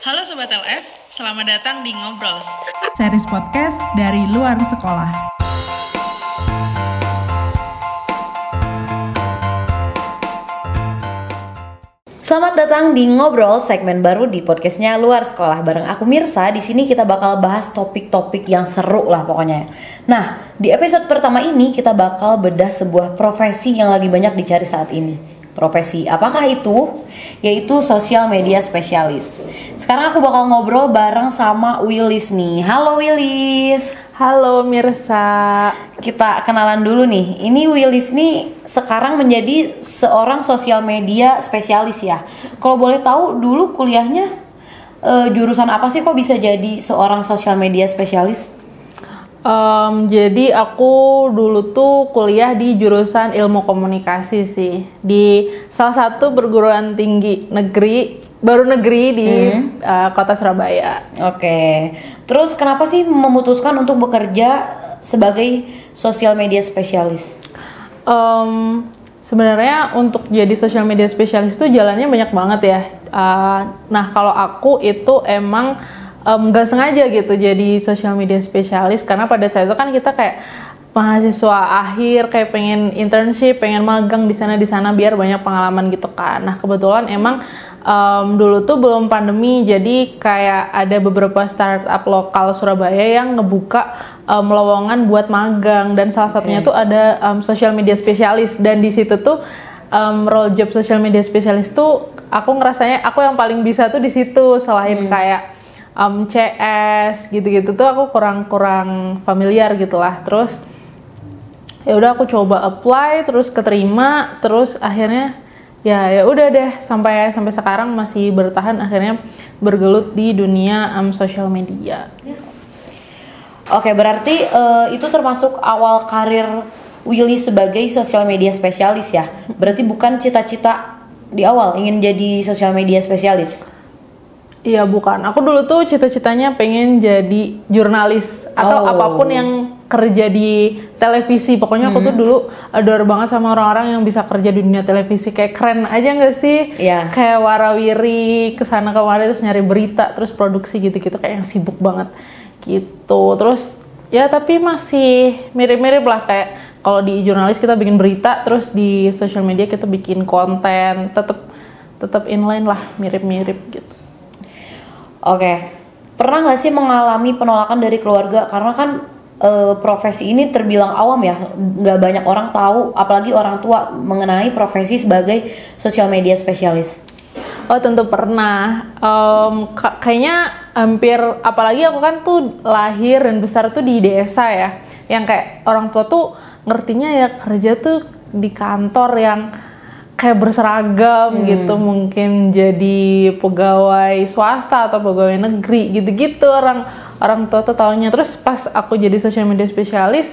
Halo Sobat LS, selamat datang di Ngobrols. Series podcast dari luar sekolah. Selamat datang di Ngobrol, segmen baru di podcastnya Luar Sekolah bareng aku Mirsa. Di sini kita bakal bahas topik-topik yang seru lah pokoknya. Nah, di episode pertama ini kita bakal bedah sebuah profesi yang lagi banyak dicari saat ini. Profesi apakah itu? Yaitu sosial media spesialis. Sekarang aku bakal ngobrol bareng sama Willis nih. Halo Willis. Halo Mirsa. Kita kenalan dulu nih. Ini Willis nih sekarang menjadi seorang sosial media spesialis ya. Kalau boleh tahu dulu kuliahnya eh, jurusan apa sih kok bisa jadi seorang sosial media spesialis? Em, jadi aku dulu tuh kuliah di jurusan ilmu komunikasi sih di salah satu perguruan tinggi negeri baru negeri di eh, kota Surabaya. Oke. Terus kenapa sih memutuskan untuk bekerja sebagai sosial media spesialis? Em, sebenarnya untuk jadi social media spesialis itu jalannya banyak banget ya. Uh, nah kalau aku itu emang nggak sengaja gitu jadi social media spesialis. Karena pada saat itu kan kita kayak mahasiswa akhir kayak pengen internship, pengen magang di sana di sana biar banyak pengalaman gitu kan. Nah kebetulan emang em, dulu tuh belum pandemi jadi kayak ada beberapa startup lokal Surabaya yang ngebuka em, lowongan buat magang. Dan salah satunya tuh ada em, social media spesialis. Dan di situ tuh em, role job social media spesialis tuh aku ngerasanya aku yang paling bisa tuh di situ. Selain kayak em, CS gitu-gitu tuh aku kurang-kurang familiar gitulah terus ya udah aku coba apply terus keterima terus akhirnya ya ya udah deh sampai sampai sekarang masih bertahan akhirnya bergelut di dunia em, sosial media Oke, berarti eh, itu termasuk awal karir Willy sebagai sosial media spesialis ya. Berarti bukan cita-cita di awal ingin jadi sosial media spesialis. Iya bukan. Aku dulu tuh cita-citanya pengen jadi jurnalis atau Oh. apa pun yang kerja di televisi. Pokoknya aku tuh dulu adore banget sama orang-orang yang bisa kerja di dunia televisi. Kayak keren aja nggak sih? Iya. Kayak warawiri ke sana kemari terus nyari berita terus produksi gitu-gitu kayak yang sibuk banget gitu. Terus ya tapi masih mirip-mirip lah kayak kalau di jurnalis kita bikin berita terus di social media kita bikin konten tetap tetap inline lah mirip-mirip gitu. Oke, pernah nggak sih mengalami penolakan dari keluarga karena kan eh, profesi ini terbilang awam ya, nggak banyak orang tahu, apalagi orang tua mengenai profesi sebagai sosial media spesialis. Oh tentu pernah. Ka- kayaknya hampir, apalagi aku kan tuh lahir dan besar tuh di desa ya, yang kayak orang tua tuh ngertinya ya kerja tuh di kantor yang kayak berseragam gitu, mungkin jadi pegawai swasta atau pegawai negeri gitu-gitu orang orang tua tuh taunya. Terus pas aku jadi social media spesialis,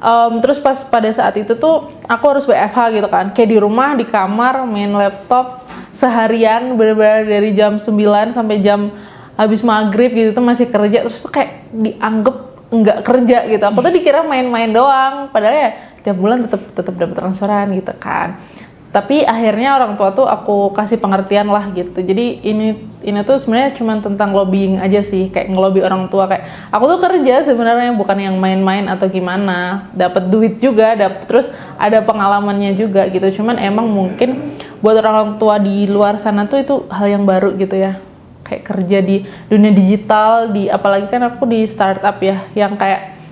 Em, terus pas pada saat itu tuh aku harus WFH gitu kan. Kayak di rumah di kamar main laptop seharian bener-bener dari jam 9 sampai jam habis maghrib gitu tuh masih kerja. Terus tuh kayak dianggap nggak kerja gitu. Aku tuh dikira main-main doang. Padahal ya tiap bulan tetap tetap dapat transferan gitu kan tapi akhirnya orang tua tuh aku kasih pengertian lah gitu. Jadi ini ini tuh sebenarnya cuma tentang lobbying aja sih kayak ngelobi orang tua. Kayak aku tuh kerja sebenarnya bukan yang main-main atau gimana. Dapat duit juga dapat terus ada pengalamannya juga gitu. Cuman emang mungkin buat orang tua di luar sana tuh itu hal yang baru gitu ya. Kayak kerja di dunia digital di apalagi kan aku di startup ya yang kayak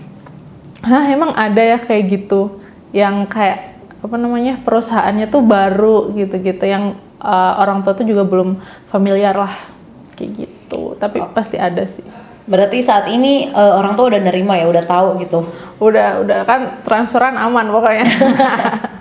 Hah emang ada ya kayak gitu? Yang kayak apa namanya perusahaannya tuh baru gitu-gitu yang uh, orang tua tuh juga belum familiar lah kayak gitu tapi pasti ada sih Berarti saat ini eh, orang tua udah nerima ya, udah tahu gitu. udah udah kan transferan aman pokoknya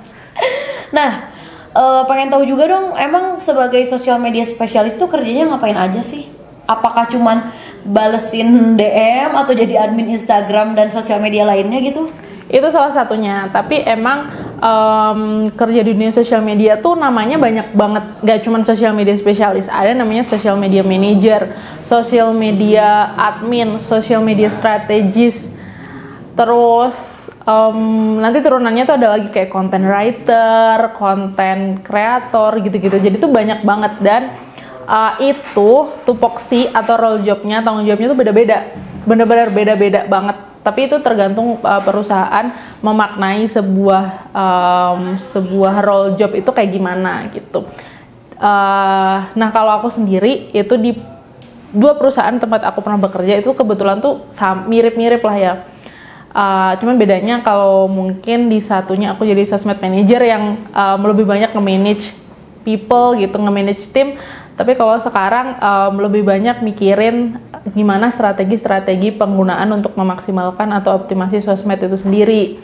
Nah, eh, pengen tahu juga dong, emang sebagai sosial media spesialis tuh kerjanya ngapain aja sih? Apakah cuman balesin DM atau jadi admin Instagram dan sosial media lainnya gitu? itu salah satunya tapi emang em, kerja di dunia sosial media tuh namanya banyak banget gak cuman sosial media spesialis ada namanya social media manager social media admin social media strategis. Terus em, nanti turunannya tuh ada lagi kayak content writer content creator gitu-gitu. Jadi tuh banyak banget dan uh, itu tupoksi atau role jobnya tanggung jawabnya tuh beda-beda. Benar-benar beda-beda banget tapi itu tergantung uh, perusahaan memaknai sebuah um, sebuah role job itu kayak gimana gitu. Uh, nah kalau aku sendiri itu di dua perusahaan tempat aku pernah bekerja itu kebetulan tuh mirip-mirip lah ya. Uh, cuman bedanya kalau mungkin di satunya aku jadi sosmed manager yang um, lebih banyak nge-manage people gitu nge-manage tim. Tapi kalau sekarang um, lebih banyak mikirin gimana strategi-strategi penggunaan untuk memaksimalkan atau optimasi sosmed itu sendiri.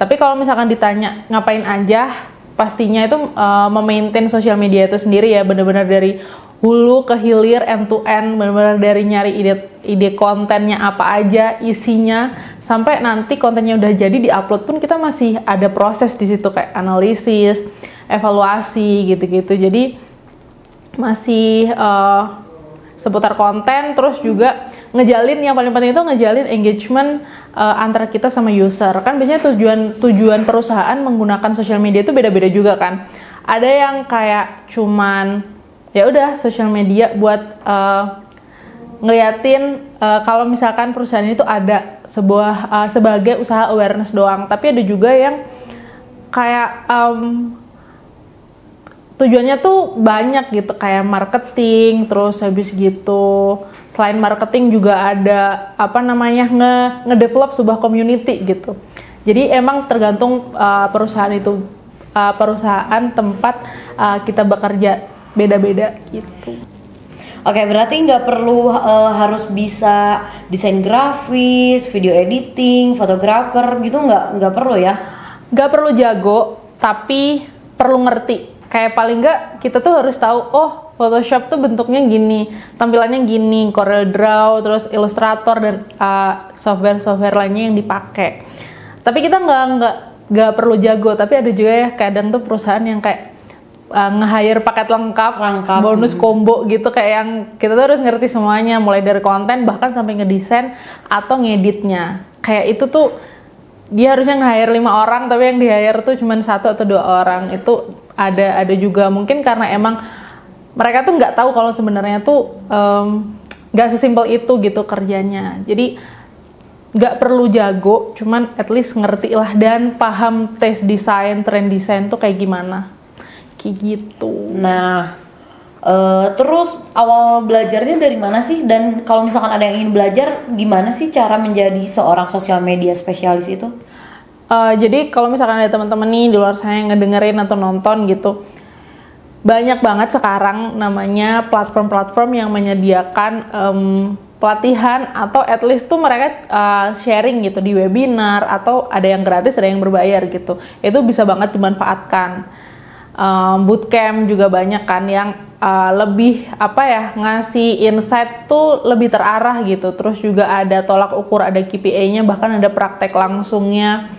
Tapi kalau misalkan ditanya ngapain aja, pastinya itu uh, memaintain sosial media itu sendiri ya, benar-benar dari hulu ke hilir, end to end, benar-benar dari nyari ide ide kontennya apa aja, isinya, sampai nanti kontennya udah jadi diupload pun kita masih ada proses di situ kayak analisis, evaluasi gitu-gitu. Jadi masih uh, seputar konten terus juga ngejalin yang paling penting itu ngejalin engagement uh, antara kita sama user. Kan biasanya tujuan tujuan perusahaan menggunakan sosial media itu beda-beda juga kan. Ada yang kayak cuman ya udah sosial media buat uh, ngeliatin uh, kalau misalkan perusahaan itu ada sebuah uh, sebagai usaha awareness doang. Tapi ada juga yang kayak um, tujuannya tuh banyak gitu kayak marketing terus habis gitu selain marketing juga ada apa namanya nge ngedevelop sebuah community gitu. Jadi emang tergantung uh, perusahaan itu uh, perusahaan tempat uh, kita bekerja beda-beda gitu. Oke, berarti nggak perlu uh, harus bisa desain grafis, video editing, fotografer gitu nggak nggak perlu ya? Nggak perlu jago, tapi perlu ngerti kayak paling nggak kita tuh harus tahu oh Photoshop tuh bentuknya gini tampilannya gini Corel Draw terus Illustrator dan uh, software-software lainnya yang dipakai. Tapi kita nggak nggak nggak perlu jago tapi ada juga ya kadang tuh perusahaan yang kayak uh, nge-hire paket lengkap, lengkap, bonus combo gitu kayak yang kita tuh harus ngerti semuanya mulai dari konten bahkan sampai ngedesain atau ngeditnya. Kayak itu tuh dia harusnya nge-hire lima orang tapi yang di-hire tuh cuma satu atau dua orang. Itu ada ada juga mungkin karena emang mereka tuh nggak tahu kalau sebenarnya tuh nggak um, sesimpel itu gitu kerjanya. Jadi nggak perlu jago cuman at least ngerti lah dan paham tes desain trend desain tuh kayak gimana. Kayak gitu. Nah uh, terus awal belajarnya dari mana sih? Dan kalau misalkan ada yang ingin belajar gimana sih cara menjadi seorang sosial media spesialis itu Uh, jadi kalau misalkan ada teman-teman nih di luar sana yang ngedengerin atau nonton gitu, banyak banget sekarang namanya platform-platform yang menyediakan um, pelatihan atau at least tuh mereka uh, sharing gitu di webinar atau ada yang gratis ada yang berbayar gitu. Itu bisa banget dimanfaatkan. Um, bootcamp juga banyak kan yang uh, lebih apa ya ngasih insight tuh lebih terarah gitu. Terus juga ada tolak ukur, ada KPI-nya, bahkan ada praktek langsungnya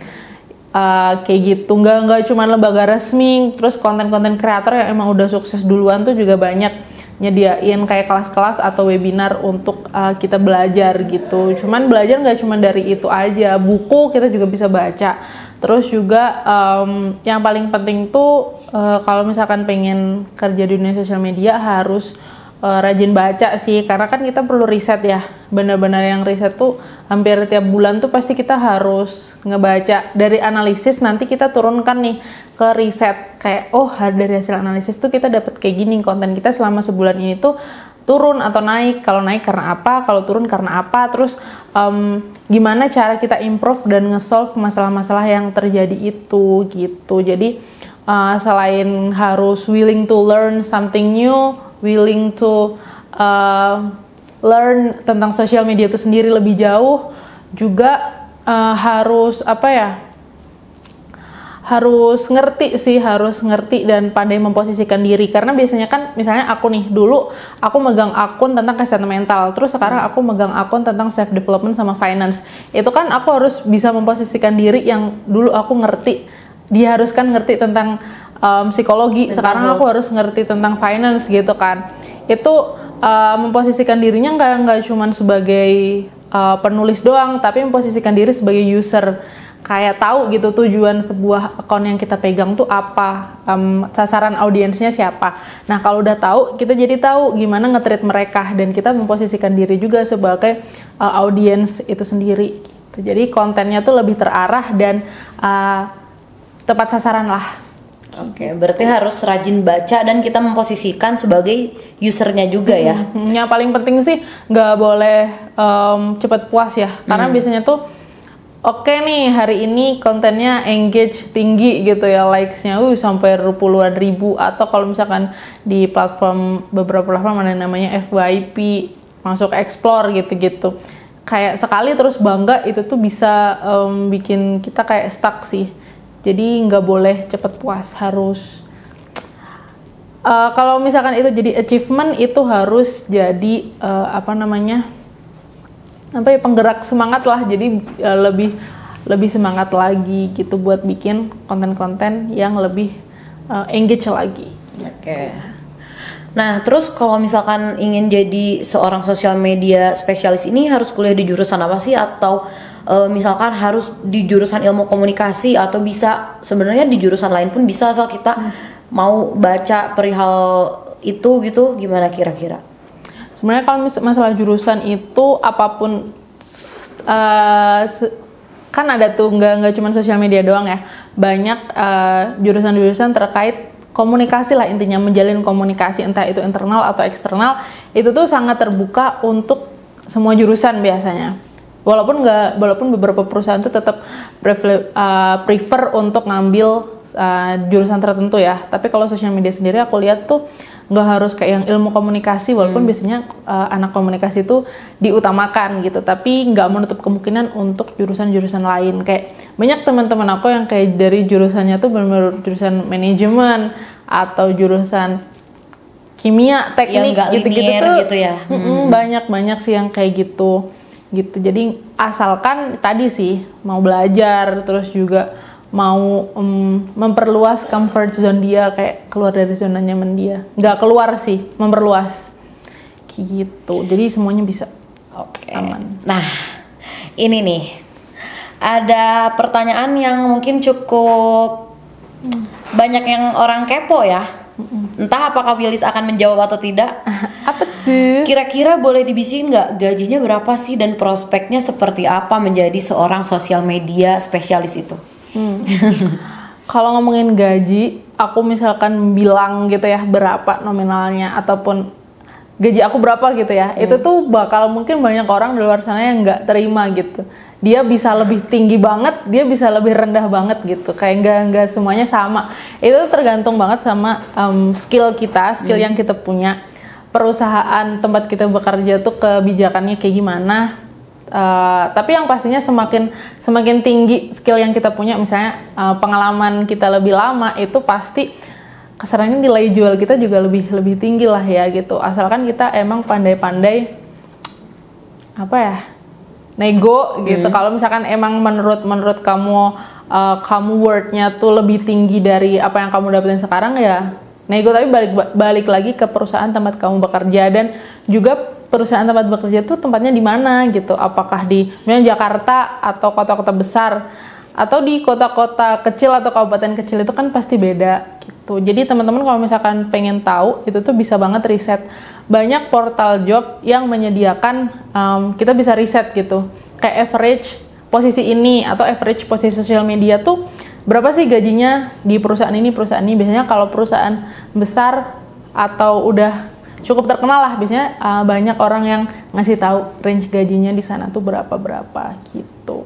uh, kayak gitu. Nggak nggak cuma lembaga resmi terus konten-konten kreator yang emang udah sukses duluan tuh juga banyak. Nyediain kayak kelas-kelas atau webinar untuk uh, kita belajar gitu. Cuman belajar nggak cuma dari itu aja. Buku kita juga bisa baca. Terus juga um, yang paling penting tuh uh, kalau misalkan pengen kerja di dunia sosial media harus uh, rajin baca sih. Karena kan kita perlu riset ya. Benar-benar yang riset tuh hampir tiap bulan tuh pasti kita harus ngebaca dari analisis nanti kita turunkan nih ke riset. Kayak oh dari hasil analisis tuh kita dapat kayak gini konten kita selama sebulan ini tuh turun atau naik. Kalau naik karena apa? Kalau turun karena apa? Terus um, gimana cara kita improve dan nge-solve masalah-masalah yang terjadi itu gitu. Jadi uh, selain harus willing to learn something new willing to uh, learn tentang sosial media itu sendiri lebih jauh juga uh, harus apa ya harus ngerti sih harus ngerti dan pandai memposisikan diri. Karena biasanya kan misalnya aku nih dulu aku megang akun tentang kesehatan mental. Terus sekarang aku megang akun tentang self development sama finance. Itu kan aku harus bisa memposisikan diri yang dulu aku ngerti. Diharuskan ngerti tentang um, psikologi. Mental sekarang aku harus ngerti tentang finance gitu kan. Itu uh, memposisikan dirinya nggak nggak cuman sebagai uh, penulis doang tapi memposisikan diri sebagai user kayak tahu gitu tujuan sebuah akun yang kita pegang tuh apa, um, sasaran audiensnya siapa. Nah kalau udah tahu, kita jadi tahu gimana nge-treat mereka dan kita memposisikan diri juga sebagai uh, audiens itu sendiri. Gitu. Jadi kontennya tuh lebih terarah dan uh, tepat sasaran lah. Oke, berarti harus rajin baca dan kita memposisikan sebagai usernya juga ya. Hmm, yang paling penting sih nggak boleh um, cepet puas ya, karena biasanya tuh oke nih hari ini kontennya engage tinggi gitu ya likesnya, uh sampai puluhan ribu. Atau kalau misalkan di platform beberapa platform ada namanya FYP masuk explore gitu-gitu, kayak sekali terus bangga itu tuh bisa um, bikin kita kayak stuck sih. Jadi nggak boleh cepet puas, harus Uh, kalau misalkan itu jadi achievement itu harus jadi uh, apa namanya apa ya penggerak semangat lah jadi uh, lebih lebih semangat lagi gitu buat bikin konten-konten yang lebih uh, engage lagi. Oke. Nah, terus kalau misalkan ingin jadi seorang sosial media spesialis ini harus kuliah di jurusan apa sih atau uh, misalkan harus di jurusan ilmu komunikasi atau bisa sebenarnya di jurusan lain pun bisa asal kita mau baca perihal itu gitu gimana kira-kira? Sebenarnya kalau mis- masalah jurusan itu apa pun uh, se- kan ada tuh nggak nggak cuma sosial media doang ya. Banyak uh, jurusan-jurusan terkait komunikasi lah intinya menjalin komunikasi entah itu internal atau eksternal itu tuh sangat terbuka untuk semua jurusan biasanya walaupun nggak walaupun beberapa perusahaan tuh tetap prefer, uh, prefer untuk ngambil uh, jurusan tertentu ya. Tapi kalau sosial media sendiri aku lihat tuh nggak harus kayak yang ilmu komunikasi walaupun biasanya uh, anak komunikasi itu diutamakan gitu. Tapi nggak menutup kemungkinan untuk jurusan-jurusan lain. Kayak banyak teman-teman aku yang kayak dari jurusannya tuh benar-benar jurusan manajemen atau jurusan kimia teknik gitu-gitu linear tuh gitu ya. mm-mm, banyak banyak sih yang kayak gitu gitu jadi asalkan tadi sih mau belajar terus juga mau em, memperluas comfort zone dia kayak keluar dari zona nyaman dia nggak keluar sih memperluas gitu jadi semuanya bisa Oke. Aman. Nah, ini nih. Ada pertanyaan yang mungkin cukup banyak yang orang kepo ya. Entah apakah Willis akan menjawab atau tidak. apa tuh? Kira-kira boleh dibisikin nggak? Gajinya berapa sih dan prospeknya seperti apa menjadi seorang sosial media spesialis itu? kalau ngomongin gaji aku misalkan bilang gitu ya berapa nominalnya ataupun gaji aku berapa gitu ya itu tuh bakal mungkin banyak orang di luar sana yang nggak terima gitu dia bisa lebih tinggi banget dia bisa lebih rendah banget gitu. Kayak nggak nggak semuanya sama. Itu tergantung banget sama em, skill kita skill yang kita punya. Perusahaan tempat kita bekerja tuh kebijakannya kayak gimana Uh, tapi yang pastinya semakin semakin tinggi skill yang kita punya, misalnya uh, pengalaman kita lebih lama itu pasti keserangan nilai jual kita juga lebih lebih tinggi lah ya gitu. Asalkan kita emang pandai-pandai apa ya nego gitu. Kalau misalkan emang menurut menurut kamu uh, kamu wordnya tuh lebih tinggi dari apa yang kamu dapetin sekarang ya nego. Tapi balik balik lagi ke perusahaan tempat kamu bekerja. Dan juga perusahaan tempat bekerja tuh tempatnya di mana gitu? Apakah di misalnya Jakarta atau kota-kota besar? Atau di kota-kota kecil atau kabupaten kecil itu kan pasti beda gitu. Jadi teman-teman kalau misalkan pengen tahu itu tuh bisa banget riset banyak portal job yang menyediakan um, kita bisa riset gitu. Kayak average posisi ini atau average posisi sosial media tuh berapa sih gajinya di perusahaan ini perusahaan ini? Biasanya kalau perusahaan besar atau udah cukup terkenal lah biasanya uh, banyak orang yang ngasih tahu range gajinya di sana tuh berapa berapa gitu.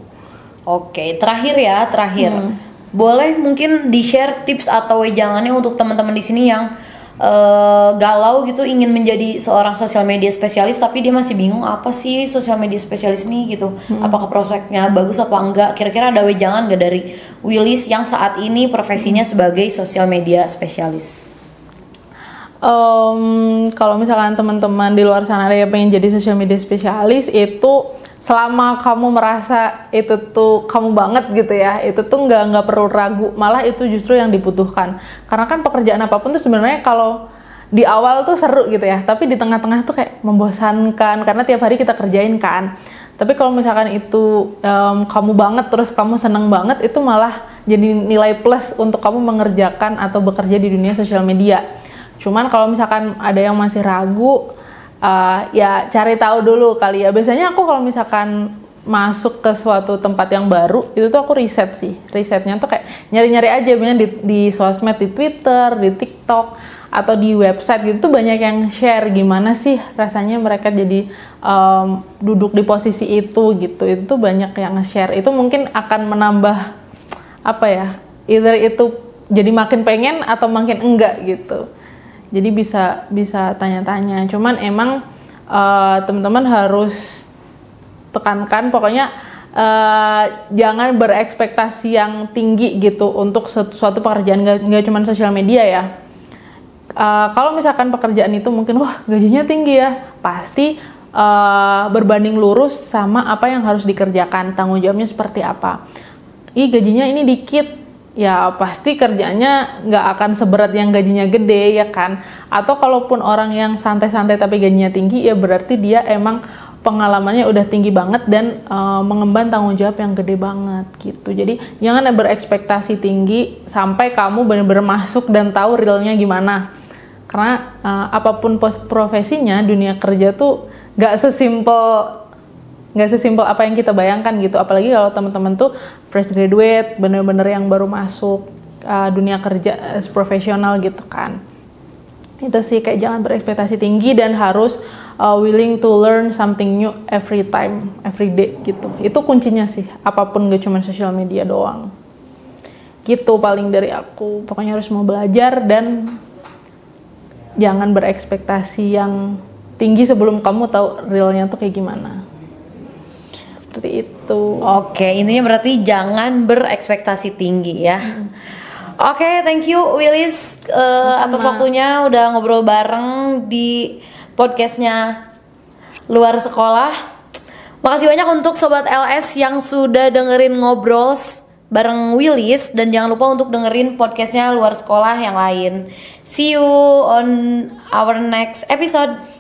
Oke, terakhir ya, terakhir. Boleh mungkin di-share tips atau wejangannya untuk teman-teman di sini yang eh, galau gitu ingin menjadi seorang sosial media spesialis tapi dia masih bingung apa sih sosial media spesialis ini gitu. Apakah prospeknya bagus apa enggak? Kira-kira ada wejangan nggak dari Willis yang saat ini profesinya sebagai sosial media spesialis? Em, kalau misalkan teman-teman di luar sana ada yang pengen jadi sosial media spesialis itu selama kamu merasa itu tuh kamu banget gitu ya itu tuh nggak nggak perlu ragu malah itu justru yang dibutuhkan karena kan pekerjaan apa pun tuh sebenarnya kalau di awal tuh seru gitu ya tapi di tengah-tengah tuh kayak membosankan karena tiap hari kita kerjain kan Tapi kalau misalkan itu em, kamu banget terus kamu seneng banget itu malah jadi nilai plus untuk kamu mengerjakan atau bekerja di dunia sosial media. Cuman kalau misalkan ada yang masih ragu, eh, ya cari tahu dulu kali ya. Biasanya aku kalau misalkan masuk ke suatu tempat yang baru itu tuh aku riset sih. Risetnya tuh kayak nyari-nyari aja. Banyak di, di sosmed di Twitter di TikTok atau di website gitu tuh banyak yang share gimana sih rasanya mereka jadi em, duduk di posisi itu gitu. Itu tuh banyak yang nge-share. Itu mungkin akan menambah apa ya either itu jadi makin pengen atau makin enggak gitu jadi bisa bisa tanya-tanya. Cuman emang eh, teman-teman harus tekankan pokoknya eh, jangan berekspektasi yang tinggi gitu untuk suatu, pekerjaan. Nggak cuma sosial media ya. Eh, kalau misalkan pekerjaan itu mungkin wah gajinya tinggi ya pasti eh, berbanding lurus sama apa yang harus dikerjakan. Tanggung jawabnya seperti apa. Ih gajinya ini dikit ya pasti kerjanya nggak akan seberat yang gajinya gede ya kan? Atau kalaupun orang yang santai-santai tapi gajinya tinggi ya berarti dia emang pengalamannya udah tinggi banget dan eh, mengemban tanggung jawab yang gede banget gitu. Jadi jangan berekspektasi tinggi sampai kamu benar-benar masuk dan tahu realnya gimana. Karena eh, apa pun profesinya dunia kerja tuh nggak sesimpel nggak sesimpel apa yang kita bayangkan gitu. Apalagi kalau teman-teman tuh fresh graduate bener-bener yang baru masuk uh, dunia kerja as profesional gitu kan. Itu sih kayak jangan berekspektasi tinggi dan harus uh, willing to learn something new every time every day gitu. Itu kuncinya sih apa pun gak cuma sosial media doang. Gitu paling dari aku. Pokoknya harus mau belajar dan jangan berekspektasi yang tinggi sebelum kamu tahu realnya tuh kayak gimana seperti itu Oke, intinya berarti jangan berekspektasi tinggi ya. Oke, thank you Willis eh, atas waktunya udah ngobrol bareng di podcastnya luar sekolah. Makasih banyak untuk sobat LS yang sudah dengerin ngobrol bareng Willis dan jangan lupa untuk dengerin podcastnya luar sekolah yang lain. See you on our next episode.